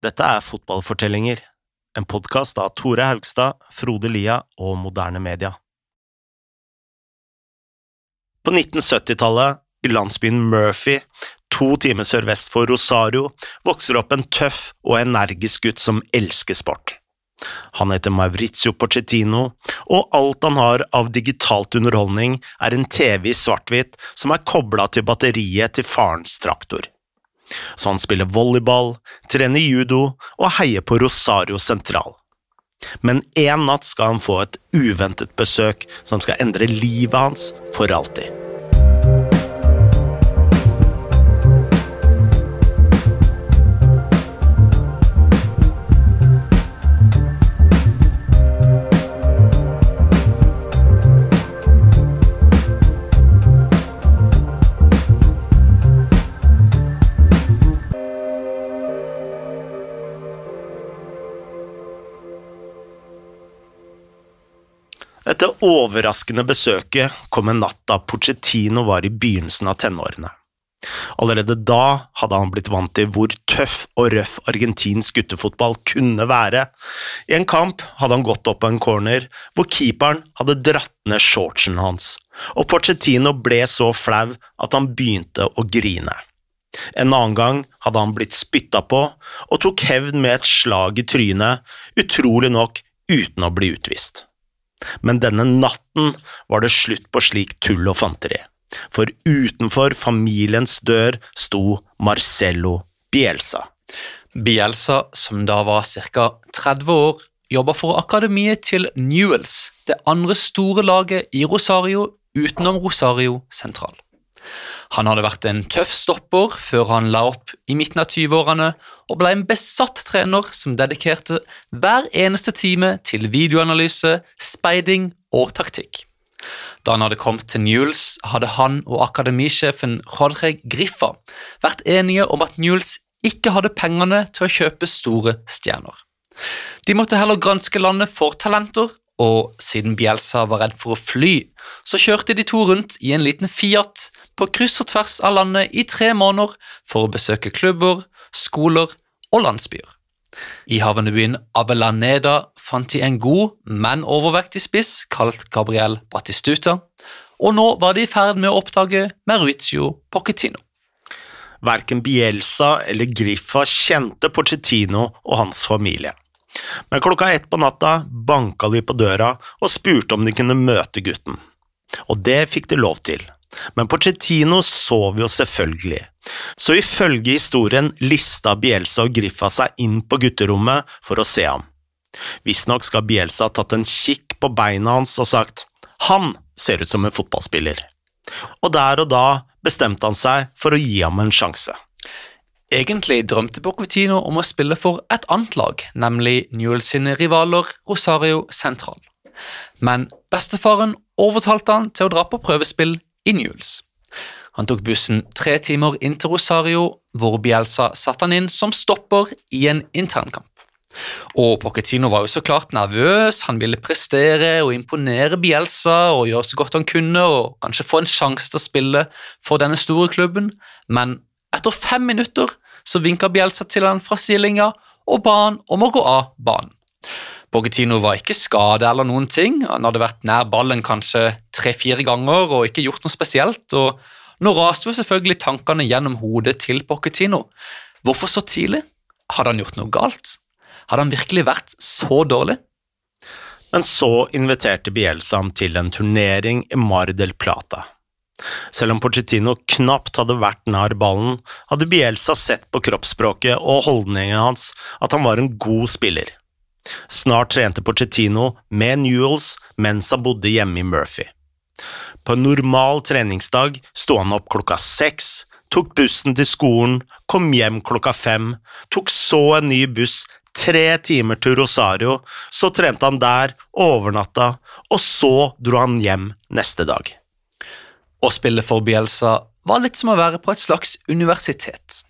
Dette er Fotballfortellinger, en podkast av Tore Haugstad, Frode Lia og Moderne Media. På 1970-tallet, i landsbyen Murphy, to timer sørvest for Rosario, vokser opp en tøff og energisk gutt som elsker sport. Han heter Maurizio Pochettino, og alt han har av digitalt underholdning, er en TV i svart-hvitt som er kobla til batteriet til farens traktor så han spiller volleyball, trener judo og heier på Rosario sentral. Men en natt skal han få et uventet besøk som skal endre livet hans for alltid. Dette overraskende besøket kom en natt da Pochettino var i begynnelsen av tenårene. Allerede da hadde han blitt vant til hvor tøff og røff argentinsk guttefotball kunne være. I en kamp hadde han gått opp på en corner hvor keeperen hadde dratt ned shortsen hans, og Pochettino ble så flau at han begynte å grine. En annen gang hadde han blitt spytta på og tok hevn med et slag i trynet, utrolig nok uten å bli utvist. Men denne natten var det slutt på slik tull og fanteri, for utenfor familiens dør sto Marcello Bielsa. Bielsa, som da var ca. 30 år, jobba for akademiet til Newells, det andre store laget i Rosario utenom Rosario sentral. Han hadde vært en tøff stopper før han la opp i midten av 20-årene og ble en besatt trener som dedikerte hver eneste time til videoanalyse, speiding og taktikk. Da han hadde kommet til Newles, hadde han og akademisjefen Jorge Griffa vært enige om at Newles ikke hadde pengene til å kjøpe store stjerner. De måtte heller granske landet for talenter og siden Bielsa var redd for å fly, så kjørte de to rundt i en liten Fiat på kryss og tvers av landet i tre måneder for å besøke klubber, skoler og landsbyer. I havnebyen Avelaneda fant de en god, men overvektig spiss kalt Gabriel Batistuta, og nå var de i ferd med å oppdage Mauricio Pochettino. Verken Bielsa eller Griffa kjente Pochettino og hans familie. Men klokka ett på natta banka de på døra og spurte om de kunne møte gutten. Og det fikk de lov til. Men Pochettino sov jo selvfølgelig, så ifølge historien lista Bielsa og Griffa seg inn på gutterommet for å se ham. Visstnok skal Bielsa ha tatt en kikk på beina hans og sagt han ser ut som en fotballspiller, og der og da bestemte han seg for å gi ham en sjanse. Egentlig drømte Bocchettino om å spille for et annet lag, nemlig Newell sine rivaler Rosario Central. Men bestefaren overtalte han til å dra på prøvespill i Newells. Han tok bussen tre timer inn til Rosario, hvor Bielsa satte han inn som stopper i en internkamp. Og Pochettino var jo så klart nervøs, han ville prestere og imponere Bielsa og gjøre så godt han kunne og kanskje få en sjanse til å spille for denne store klubben, men etter fem minutter så vinka Bielsa til han fra sidelinja og ba han om å gå av banen. Pochettino var ikke skadet eller noen ting. Han hadde vært nær ballen kanskje tre-fire ganger og ikke gjort noe spesielt. og Nå raste jo selvfølgelig tankene gjennom hodet til Pochettino. Hvorfor så tidlig? Hadde han gjort noe galt? Hadde han virkelig vært så dårlig? Men så inviterte Bielsa ham til en turnering i Mar del Plata. Selv om Pochettino knapt hadde vært nær ballen, hadde Bielsa sett på kroppsspråket og holdningen hans at han var en god spiller. Snart trente Pochettino med Newells mens han bodde hjemme i Murphy. På en normal treningsdag sto han opp klokka seks, tok bussen til skolen, kom hjem klokka fem, tok så en ny buss tre timer til Rosario, så trente han der, overnatta, og så dro han hjem neste dag. Å spille for Bielsa var litt som å være på et slags universitet.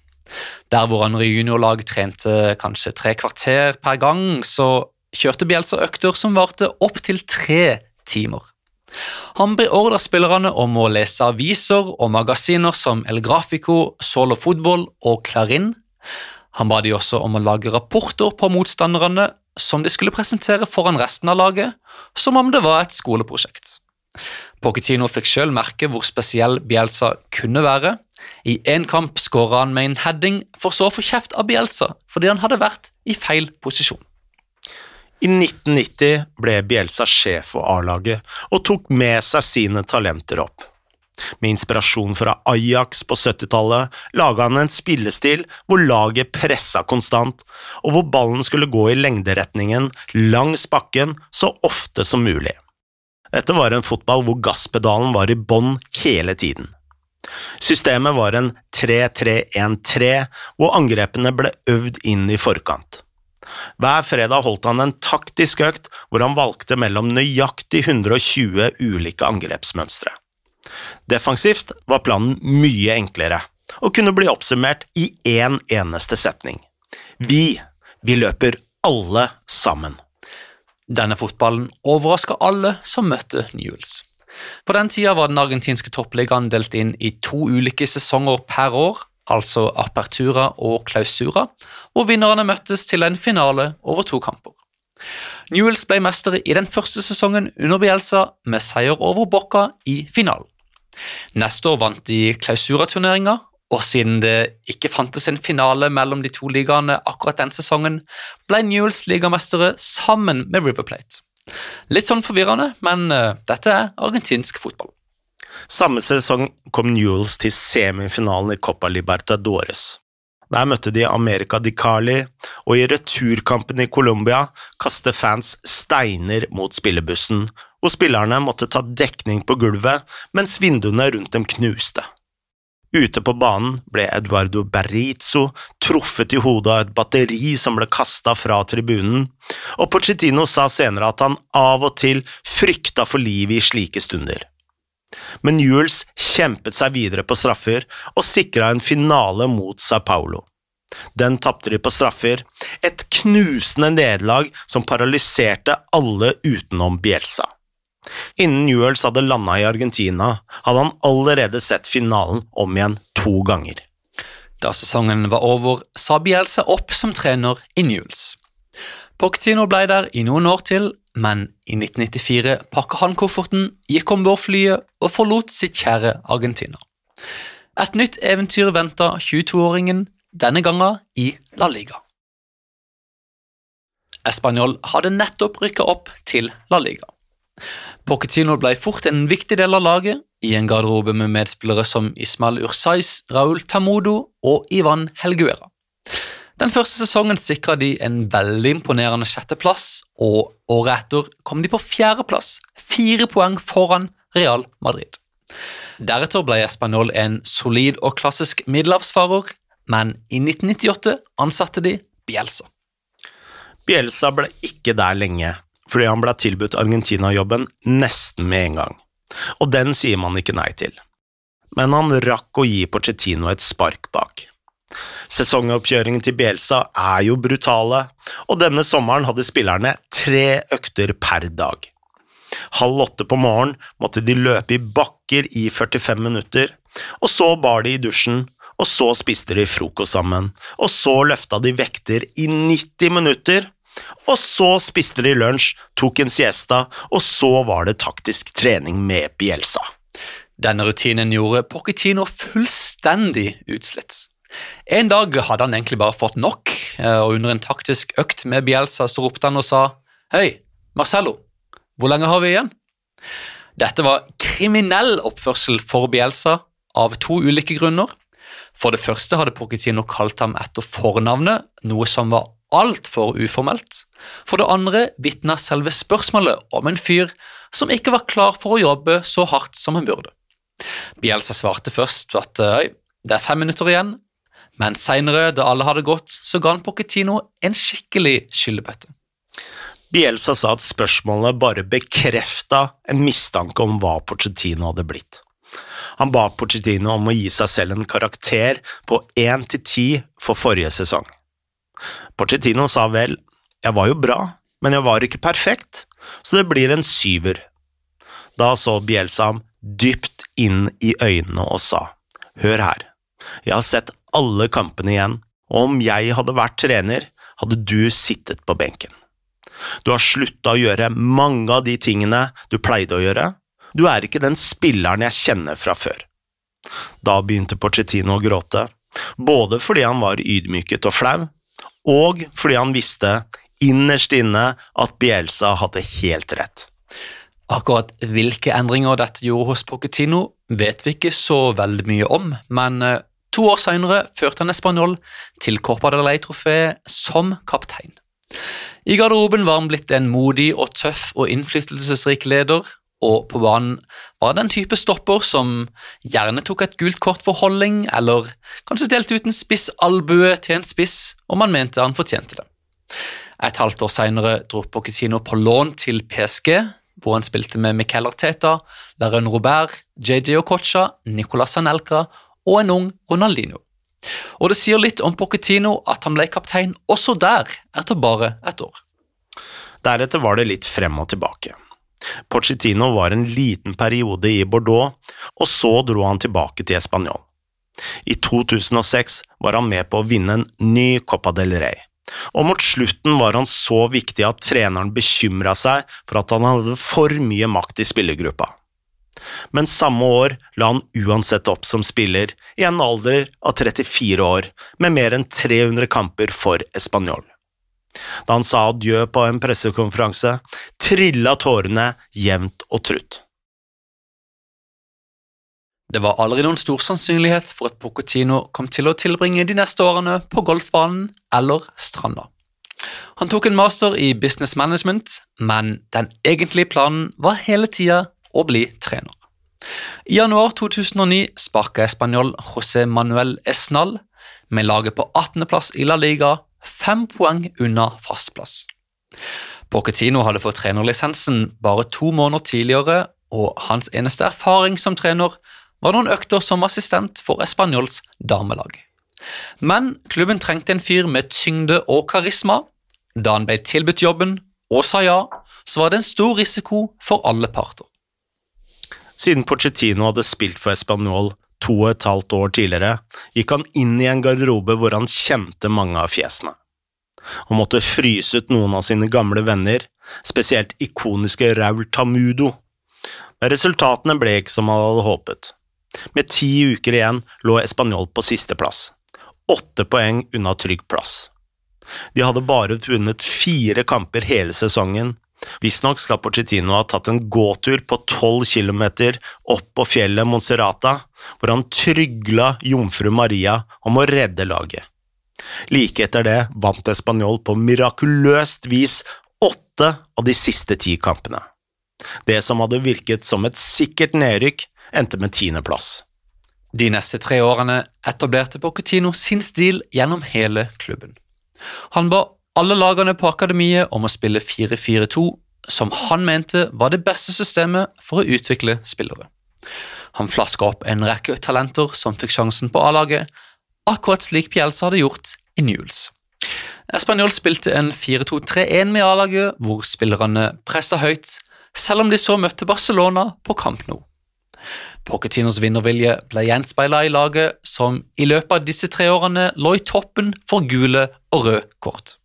Der hvor andre juniorlag trente kanskje tre kvarter per gang, så kjørte Bielsa økter som varte opptil tre timer. Han beordra spillerne om å lese aviser og magasiner som El Grafico, Solo Fotball og Clarin. Han ba de også om å lage rapporter på motstanderne som de skulle presentere foran resten av laget, som om det var et skoleprosjekt. Pochettino fikk selv merke hvor spesiell Bielsa kunne være. I én kamp skåra han med en heading, for så å få kjeft av Bielsa fordi han hadde vært i feil posisjon. I 1990 ble Bielsa sjef for A-laget og tok med seg sine talenter opp. Med inspirasjon fra Ajax på 70-tallet laga han en spillestil hvor laget pressa konstant, og hvor ballen skulle gå i lengderetningen langs bakken så ofte som mulig. Dette var en fotball hvor gasspedalen var i bånn hele tiden. Systemet var en 3-3-1-3, hvor angrepene ble øvd inn i forkant. Hver fredag holdt han en taktisk økt hvor han valgte mellom nøyaktig 120 ulike angrepsmønstre. Defensivt var planen mye enklere, og kunne bli oppsummert i én eneste setning. Vi, vi løper alle sammen. Denne fotballen overraska alle som møtte Newells. På den tida var den argentinske toppligaen delt inn i to ulike sesonger per år, altså apertura og clausura, hvor vinnerne møttes til en finale over to kamper. Newells ble mestere i den første sesongen under Bielsa med seier over Bocca i finalen. Neste år vant de klausuraturneringa, og siden det ikke fantes en finale mellom de to ligaene akkurat den sesongen, ble Newells ligamestere sammen med River Plate. Litt sånn forvirrende, men uh, dette er argentinsk fotball. Samme sesong kom Newells til semifinalen i Copa Libertadores. Der møtte de America di Cali, og i returkampen i Colombia kastet fans steiner mot spillebussen, og spillerne måtte ta dekning på gulvet mens vinduene rundt dem knuste. Ute på banen ble Eduardo Berrizzo truffet i hodet av et batteri som ble kasta fra tribunen, og Pochettino sa senere at han av og til frykta for livet i slike stunder. Men Jules kjempet seg videre på straffer og sikra en finale mot Sao Paulo. Den tapte de på straffer, et knusende nederlag som paralyserte alle utenom Bielsa. Innen Newells hadde landa i Argentina, hadde han allerede sett finalen om igjen to ganger. Da sesongen var over, sa Bielsa opp som trener i Newells. Pochettino ble der i noen år til, men i 1994 pakka han kofferten, gikk om bord flyet og forlot sitt kjære Argentina. Et nytt eventyr venta 22-åringen, denne gangen i La Liga. Español hadde nettopp rykka opp til La Liga. Pochettino ble fort en viktig del av laget, i en garderobe med medspillere som Ismael Ursais, Raúl Tamudo og Ivan Helguera. Den første sesongen sikra de en veldig imponerende sjetteplass, og året etter kom de på fjerdeplass, fire poeng foran Real Madrid. Deretter ble Español en solid og klassisk middelhavsfarer, men i 1998 ansatte de Bielsa. Bielsa ble ikke der lenge, fordi han ble tilbudt Argentina-jobben nesten med en gang, og den sier man ikke nei til. Men han rakk å gi Pochettino et spark bak. Sesongoppkjøringen til Bielsa er jo brutale, og denne sommeren hadde spillerne tre økter per dag. Halv åtte på morgenen måtte de løpe i bakker i 45 minutter, og så bar de i dusjen, og så spiste de frokost sammen, og så løfta de vekter i 90 minutter, og så spiste de lunsj, tok en siesta, og så var det taktisk trening med Bielsa. Denne rutinen gjorde Pochettino fullstendig utslitt. En dag hadde han egentlig bare fått nok, eh, og under en taktisk økt med Bielsa så ropte han og sa Hei, Marcello, hvor lenge har vi igjen? Dette var kriminell oppførsel for Bielsa av to ulike grunner. For det første hadde Pochettino kalt ham etter fornavnet, noe som var altfor uformelt. For det andre vitna selve spørsmålet om en fyr som ikke var klar for å jobbe så hardt som han burde. Bielsa svarte først at det er fem minutter igjen, men seinere, da alle hadde gått, så ga han Pochettino en skikkelig skyllebøtte. Bielsa sa at spørsmålet bare bekrefta en mistanke om hva Pochettino hadde blitt. Han ba Pochettino om å gi seg selv en karakter på én til ti for forrige sesong. Pochettino sa vel, jeg var jo bra, men jeg var ikke perfekt, så det blir en syver. Da så Bielsa ham dypt inn i øynene og sa, hør her, jeg har sett alle kampene igjen, og om jeg hadde vært trener, hadde du sittet på benken. Du har slutta å gjøre mange av de tingene du pleide å gjøre, du er ikke den spilleren jeg kjenner fra før. Da begynte Porcettino å gråte, både fordi han var ydmyket og flau, og fordi han visste innerst inne at Bielsa hadde helt rett. Akkurat hvilke endringer dette gjorde hos Pochettino, vet vi ikke så veldig mye om, men eh, to år senere førte han Español til Copa del Rey-trofeet som kaptein. I garderoben var han blitt en modig og tøff og innflytelsesrik leder, og på banen var det en type stopper som gjerne tok et gult kort for holding, eller kanskje delte ut en spiss albue til en spiss om han mente han fortjente det. Et halvt år senere dro Pochettino på lån til PSG, hvor han spilte med Miquel Arteta, Laren Robert, JJ Okocha, Nicolas Anelka og en ung Ronaldinho. Og det sier litt om Pochettino at han ble kaptein også der etter bare et år. Deretter var det litt frem og tilbake. Pochettino var en liten periode i Bordeaux, og så dro han tilbake til Español. I 2006 var han med på å vinne en ny Copa del Rey, og mot slutten var han så viktig at treneren bekymra seg for at han hadde for mye makt i spillergruppa. Men samme år la han uansett opp som spiller, i en alder av 34 år, med mer enn 300 kamper for Español. Da han sa adjø på en pressekonferanse, trilla tårene jevnt og trutt. Det var aldri noen stor sannsynlighet for at Pochettino kom til å tilbringe de neste årene på golfbanen eller stranda. Han tok en master i business management, men den egentlige planen var hele tida å bli trener. I januar 2009 sparka spanjol José Manuel Esnal med laget på 18.-plass i La Liga, fem poeng unna fastplass. Pochettino hadde fått trenerlisensen bare to måneder tidligere, og hans eneste erfaring som trener var noen økter som assistent for Espanyols damelag. Men klubben trengte en fyr med tyngde og karisma. Da han ble tilbudt jobben og sa ja, så var det en stor risiko for alle parter. Siden Pochettino hadde spilt for Español to og et halvt år tidligere, gikk han inn i en garderobe hvor han kjente mange av fjesene. Han måtte fryse ut noen av sine gamle venner, spesielt ikoniske Raul Tamudo, men resultatene ble ikke som han hadde håpet. Med ti uker igjen lå Español på sisteplass, åtte poeng unna trygg plass. De hadde bare vunnet fire kamper hele sesongen. Visstnok skal Pochettino ha tatt en gåtur på tolv kilometer opp på fjellet Monserrata, hvor han trygla jomfru Maria om å redde laget. Like etter det vant Español på mirakuløst vis åtte av de siste ti kampene. Det som hadde virket som et sikkert nedrykk, endte med tiendeplass. De neste tre årene etablerte Pochettino sin stil gjennom hele klubben. Han ba alle lagene på akademiet om å spille 4-4-2, som han mente var det beste systemet for å utvikle spillere. Han flaska opp en rekke talenter som fikk sjansen på A-laget, akkurat slik Bielsa hadde gjort i Newells. Español spilte en 4-2-3-1 med A-laget, hvor spillerne pressa høyt, selv om de så møtte Barcelona på Camp Nou. Pochettinos vinnervilje ble gjenspeila i laget, som i løpet av disse tre årene lå i toppen for gule og røde kort.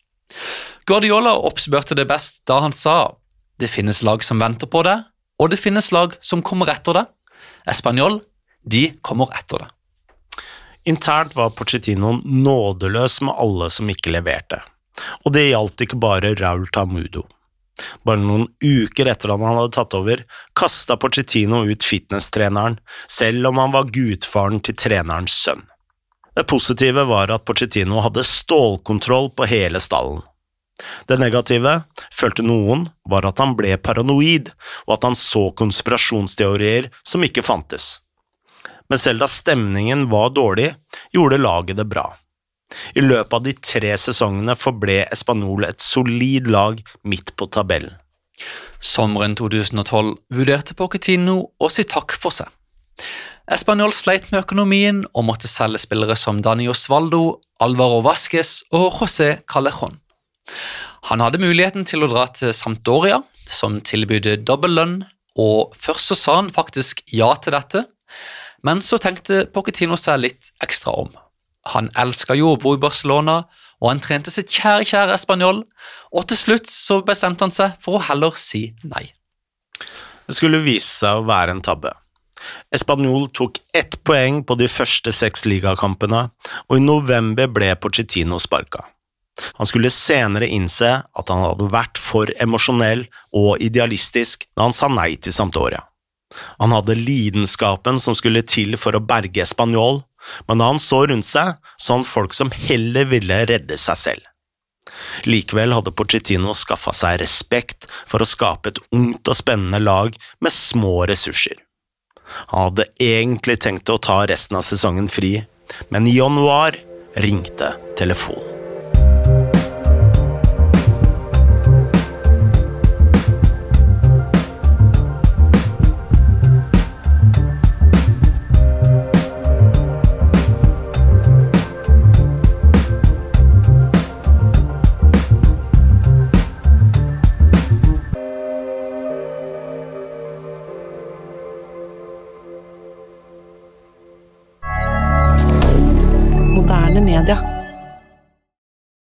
Guardiola oppspørte det best da han sa det finnes lag som venter på det, og det finnes lag som kommer etter det. Español, de kommer etter det. Internt var Pochettino nådeløs med alle som ikke leverte, og det gjaldt ikke bare Raul Tamudo. Bare noen uker etter at han hadde tatt over, kasta Pochettino ut fitnesstreneren, selv om han var gudfaren til trenerens sønn. Det positive var at Pochettino hadde stålkontroll på hele stallen. Det negative, følte noen, var at han ble paranoid, og at han så konspirasjonsteorier som ikke fantes. Men selv da stemningen var dårlig, gjorde laget det bra. I løpet av de tre sesongene forble Espanol et solid lag midt på tabellen. Sommeren 2012 vurderte Pochettino å si takk for seg. Español sleit med økonomien og måtte selge spillere som Dani Osvaldo, Alvaro Vasques og José Callejon. Han hadde muligheten til å dra til Sampdoria, som tilbød dobbel lønn, og først så sa han faktisk ja til dette, men så tenkte Pochettino seg litt ekstra om. Han elska bo i Barcelona, og han trente sitt kjære, kjære Español, og til slutt så bestemte han seg for å heller si nei. Det skulle vise seg å være en tabbe. Español tok ett poeng på de første seks ligakampene, og i november ble Pochettino sparka. Han skulle senere innse at han hadde vært for emosjonell og idealistisk da han sa nei til Sampdoria. Han hadde lidenskapen som skulle til for å berge Español, men da han så rundt seg, så han folk som heller ville redde seg selv. Likevel hadde Pochettino skaffa seg respekt for å skape et ungt og spennende lag med små ressurser. Han hadde egentlig tenkt å ta resten av sesongen fri, men i januar ringte telefonen.